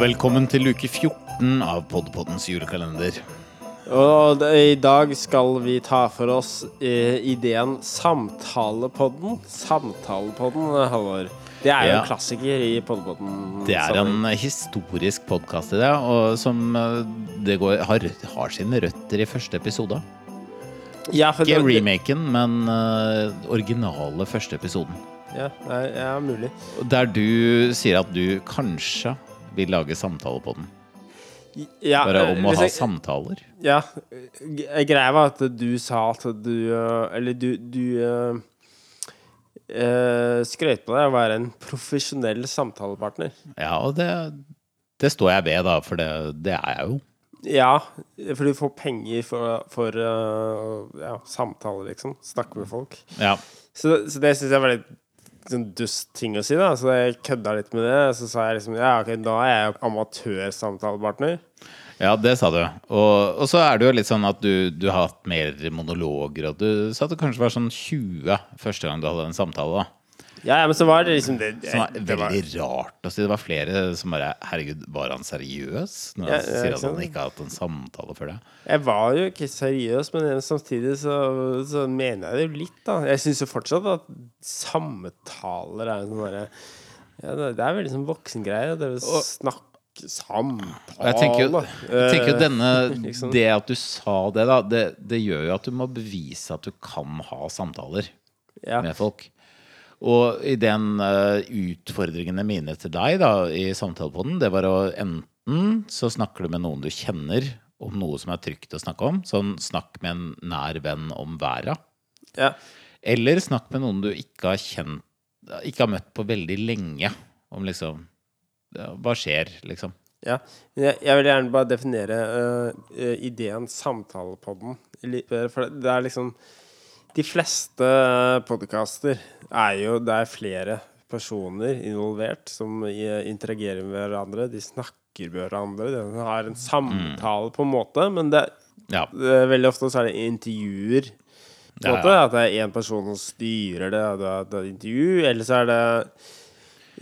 velkommen til uke 14 av Podpoddens julekalender. Og i dag skal vi ta for oss eh, ideen Samtalepodden. Samtalepodden, Halvor. Det er jo Ja. en klassiker i Podpodden. Det er en historisk podkastidé, og som eh, det går, har, har sine røtter i første episode. ja, for Ikke det- remaken, men eh, originale første episoden. Ja, det er, ja, mulig. Der du sier at du kanskje vil lage samtale på den. Ja, Bare eh, om å ha jeg- samtaler. Ja. g- Greia var at du sa at du eh, Eller du, du uh, eh, skrøt på deg å være en profesjonell samtalepartner. Ja, og det, det står jeg ved, da, for det, det er jeg jo. Ja, for du får penger for, for uh, ja, samtaler, liksom. Snakke med folk. Ja. Så, så det syns jeg var litt sånn dust ting å si, da. Så jeg kødda litt med det. Så sa jeg liksom ja, ok, da er jeg amatørsamtalepartner. Ja, det sa du. Og, og så er det jo litt sånn at du, du har hatt mer monologer, og du sa at det kanskje var sånn 20 første gang du hadde en samtale. da. Ja, men så var det liksom det, Som er det var, veldig rart å si. Det var flere som bare Herregud, var han seriøs? Når han sier at han ikke har hatt en samtale før det. Jeg var jo ikke seriøs, men samtidig så, så mener jeg det jo litt, da. Jeg syns jo fortsatt at samtaler er sånn derre ja, det, det er veldig sånn voksengreie. Det å snakke Samtale. Jeg tenker jo, jeg tenker jo Eh, denne, liksom. Det at du sa det, da, det, det gjør jo at du må bevise at du kan ha samtaler ja. med folk. Og i den uh, utfordringene mine til deg da, i samtalepodden, det var å enten så snakker du med noen du kjenner om noe som er trygt å snakke om, sånn snakk med en nær venn om været. ja. Eller snakk med noen du ikke har kjent Ikke har møtt på veldig lenge. Om liksom ja, Hva skjer, liksom? Ja, jeg, vil gjerne bare definere øh, ideen samtalepodden. For det er liksom De fleste podkaster er jo Det er flere personer involvert som interagerer med hverandre. De snakker med hverandre. De har en samtale, på en måte. Men det, Ja. det er veldig ofte så er det intervjuer. Ja, måte, At det er én person som styrer det, det er- er intervju. Eller så er det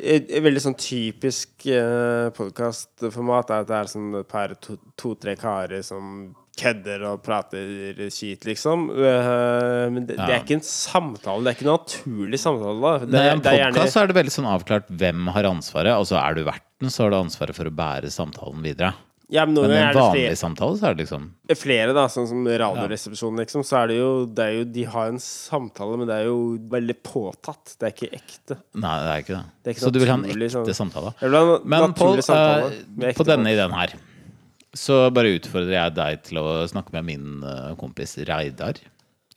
et, et veldig sånn typisk uh, podkastformat er at det er sånn et par to-tre karer som kødder og prater skit, liksom. Eh, men det, det er ikke en samtale. Det er ikke en naturlig samtale. da. Det, Nei, I en det er gjerne- podkast er det veldig sånn avklart hvem har ansvaret. Altså Er du verten, så har du ansvaret for å bære samtalen videre. ja, men Men i en vanlig flere, samtale så er det liksom flere, da, sånn som Radioresepsjonen, liksom. Så er det jo, det er jo De har en samtale, men det er jo veldig påtatt. Det er ikke ekte. Nei, det er ikke det. Det er ikke så du vil ha en ekte sånn. samtale. Jeg vil ha en Men naturlig på, samtale eh, med på denne ideen her så bare utfordrer jeg deg til å snakke med min eh, kompis Reidar.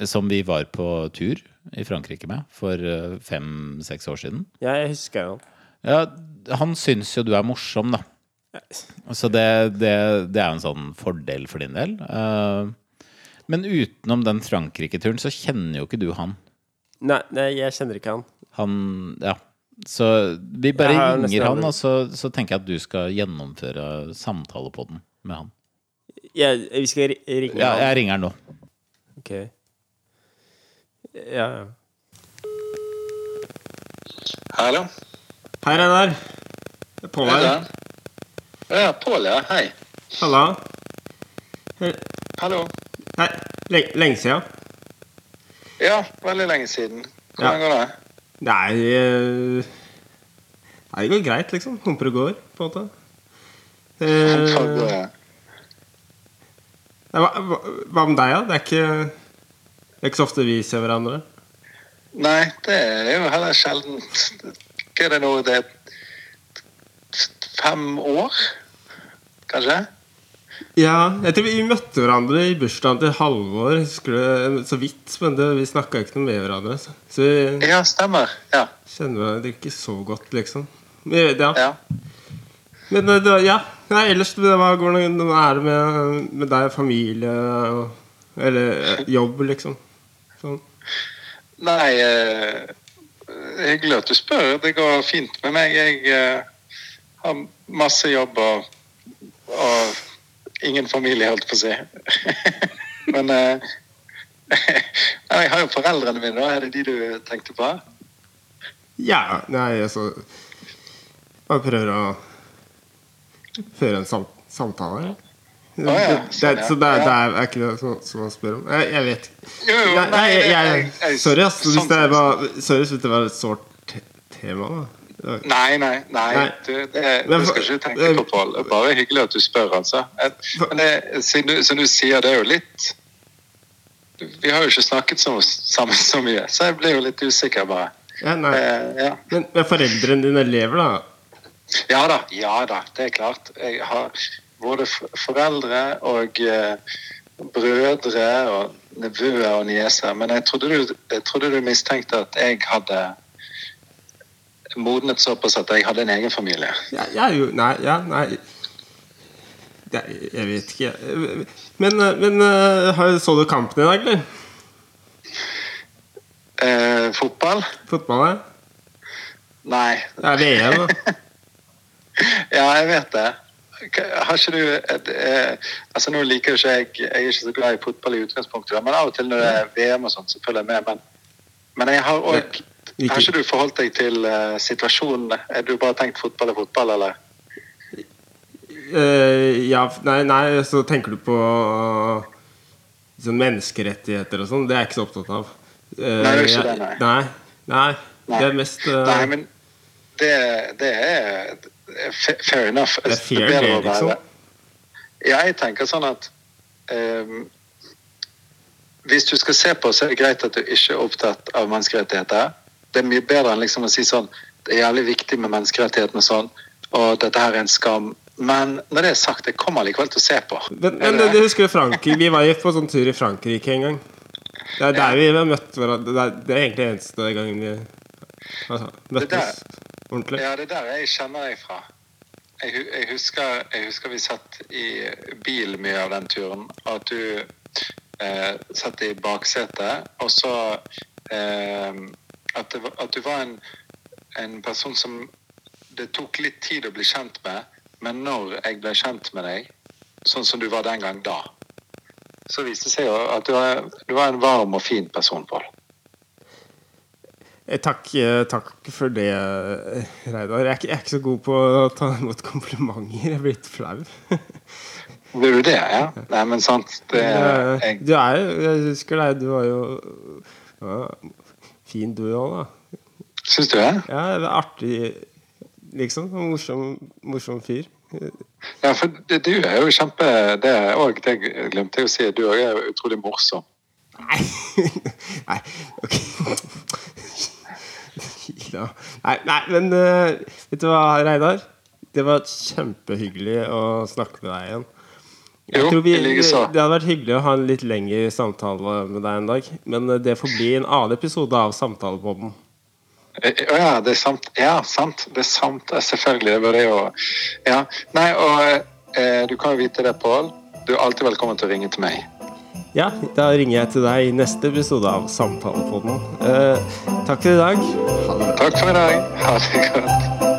Som vi var på tur i Frankrike med for eh, fem-seks år siden. Ja, jeg husker jo. Ja, han syns jo du er morsom, da. Så det, det, det er en sånn fordel for din del. Eh, men utenom den Frankrike-turen så kjenner jo ikke du han. Nei, nei, jeg kjenner ikke han. Han Ja. Så vi bare ringer han, og så, så tenker jeg at du skal gjennomføre samtale på den med han. Ja, vi skal ri- ringe Ja, han. jeg ringer han nå. Ok. Ja, ja. Hallo? Hei, Reidar. Det er Pål her. Ja, Pål, ja. Hei. Halla. Hallo. Hei. Lenge, lenge siden. Ja, veldig lenge siden. Hvordan Ja. går det? Nei eh, Nei, det går greit, liksom. Humper og går, på en måte. Hvordan Eh, hva, hva, hva med deg, da? Det er ikke Det er ikke så ofte vi ser hverandre. Nei, det er jo heller sjeldent. Hva er det nå? Det er fem år, kanskje? Ja, jeg tror vi møtte hverandre i bursdagen til Halvor. Du så vidt, men det, vi snakka ikke noe med hverandre. Så, så vi Ja, stemmer. Ja. kjenner hverandre ikke så godt, liksom. Men, ja. ja. Men det, det, ja. Nei, ellers hvordan er det med, med deg familie og, Eller eh, jobb, liksom? Sånn. Nei, eh, hyggelig at du spør. Det går fint med meg. Jeg eh, har masse jobb og, og ingen familie, holdt på å si. Men eh, jeg har jo foreldrene mine, da. Er det de du tenkte på? Ja, nei, altså Bare prøver å føre en sam samtale. ja, Det- ja. det, ja. så det, det er, er ikke det som, som han spør om? Jeg, jeg vet ikke. Jo, jo, Nei, nei, jeg, jeg, sorry, ass. Hvis sånn det var, sorry hvis det var et sårt te tema. Da. Nei, nei, nei. Nei. Du, det, du, skal ikke tenke på, Pål. Det er Bare hyggelig at du spør, altså. Men det, siden du, du sier, det er jo litt Vi har jo ikke snakket så, sammen så mye, så jeg blir jo litt usikker, bare. Ja, nei. Eh, ja. Men, men foreldrene dine lever, da? Ja da, ja da, det er klart. Jeg har både foreldre og eh, brødre og nevøer og nieser. Men jeg trodde, du, jeg trodde du mistenkte at jeg hadde modnet såpass at jeg hadde en egen familie. Ja, jeg jo Nei, ja, nei jeg, jeg vet ikke. Men, men eh, så du kampen i dag, eller? Eh, fotball? Fotball? ja? Nei. Det er VM, da. Ja, jeg vet det. Har ikke du et, eh, Altså Nå liker jo ikke jeg Jeg er ikke så glad i fotball i utgangspunktet, men av og til når det er VM og sånt, så følger jeg med. Men, men jeg har òg Har ikke du forholdt deg til uh, situasjonen? Er du bare tenkt fotball er fotball, eller? Uh, ja, nei, nei, så tenker du på uh, sånn menneskerettigheter og sånn. Det er jeg ikke så opptatt av. Uh, Nei, det er ikke det, nei. nei. Nei, Nei. det er mest Nei, men det, det er fair enough. Det er fair, det, være- liksom. Jeg tenker sånn at um, Hvis du skal se på, så er det greit at du ikke er opptatt av menneskerettigheter. Det er mye bedre enn liksom å si sånn Det er jævlig viktig med menneskerettighetene og sånn, og dette her er en skam. Men når det er sagt, jeg kommer likevel til å se på. Men, men du husker jo Frankrike Vi var jo på sånn tur i Frankrike en gang. Det er der vi har møtt hverandre. Det er, det egentlig eneste gangen vi altså, møttes ordentlig. Ja, det er der jeg kjenner deg fra. Jeg, jeg, husker, jeg husker vi satt i bil mye av den turen, og at du eh, satt i baksetet, og så eh, at, det, at du var en, en person som det tok litt tid å bli kjent med, men når jeg ble kjent med deg, sånn som du var den gang da, så viste det seg jo at du var, du var en varm og fin person, Pål. Eh, Takk, eh, takk for det, Reidar. Jeg er, ikke, jeg er ikke så god på å ta imot komplimenter. Jeg er blitt flau. Du det, ja? Nei, men sant. Det, jeg, Du er jo Jeg husker deg, du var jo ja, fin du òg, da. syns du det? Ja, det er artig, liksom. Morsom, morsom fyr. Ja, for du er jo kjempe Det òg det glemte jeg å si. Du òg er utrolig morsom. Nei, nei ok ja. nei, nei, men uh, vet du hva, Reidar? Det var kjempehyggelig å snakke med deg igjen. Jeg Jo, tror vi, det hadde vært hyggelig å ha en litt lengre samtale med deg en dag. Men eh, det får bli en annen episode av Samtalepodden. Eh, ja, det er sant. Ja, sant. Det er sant. Selvfølgelig. Det var det jo Ja. Nei, og eh, du kan jo vite det, Pål. Du er alltid velkommen til å ringe til meg. Ja, da ringer jeg til deg i neste episode av Samtalepodden. Eh, takk for i dag. Takk for i dag. Ha det godt.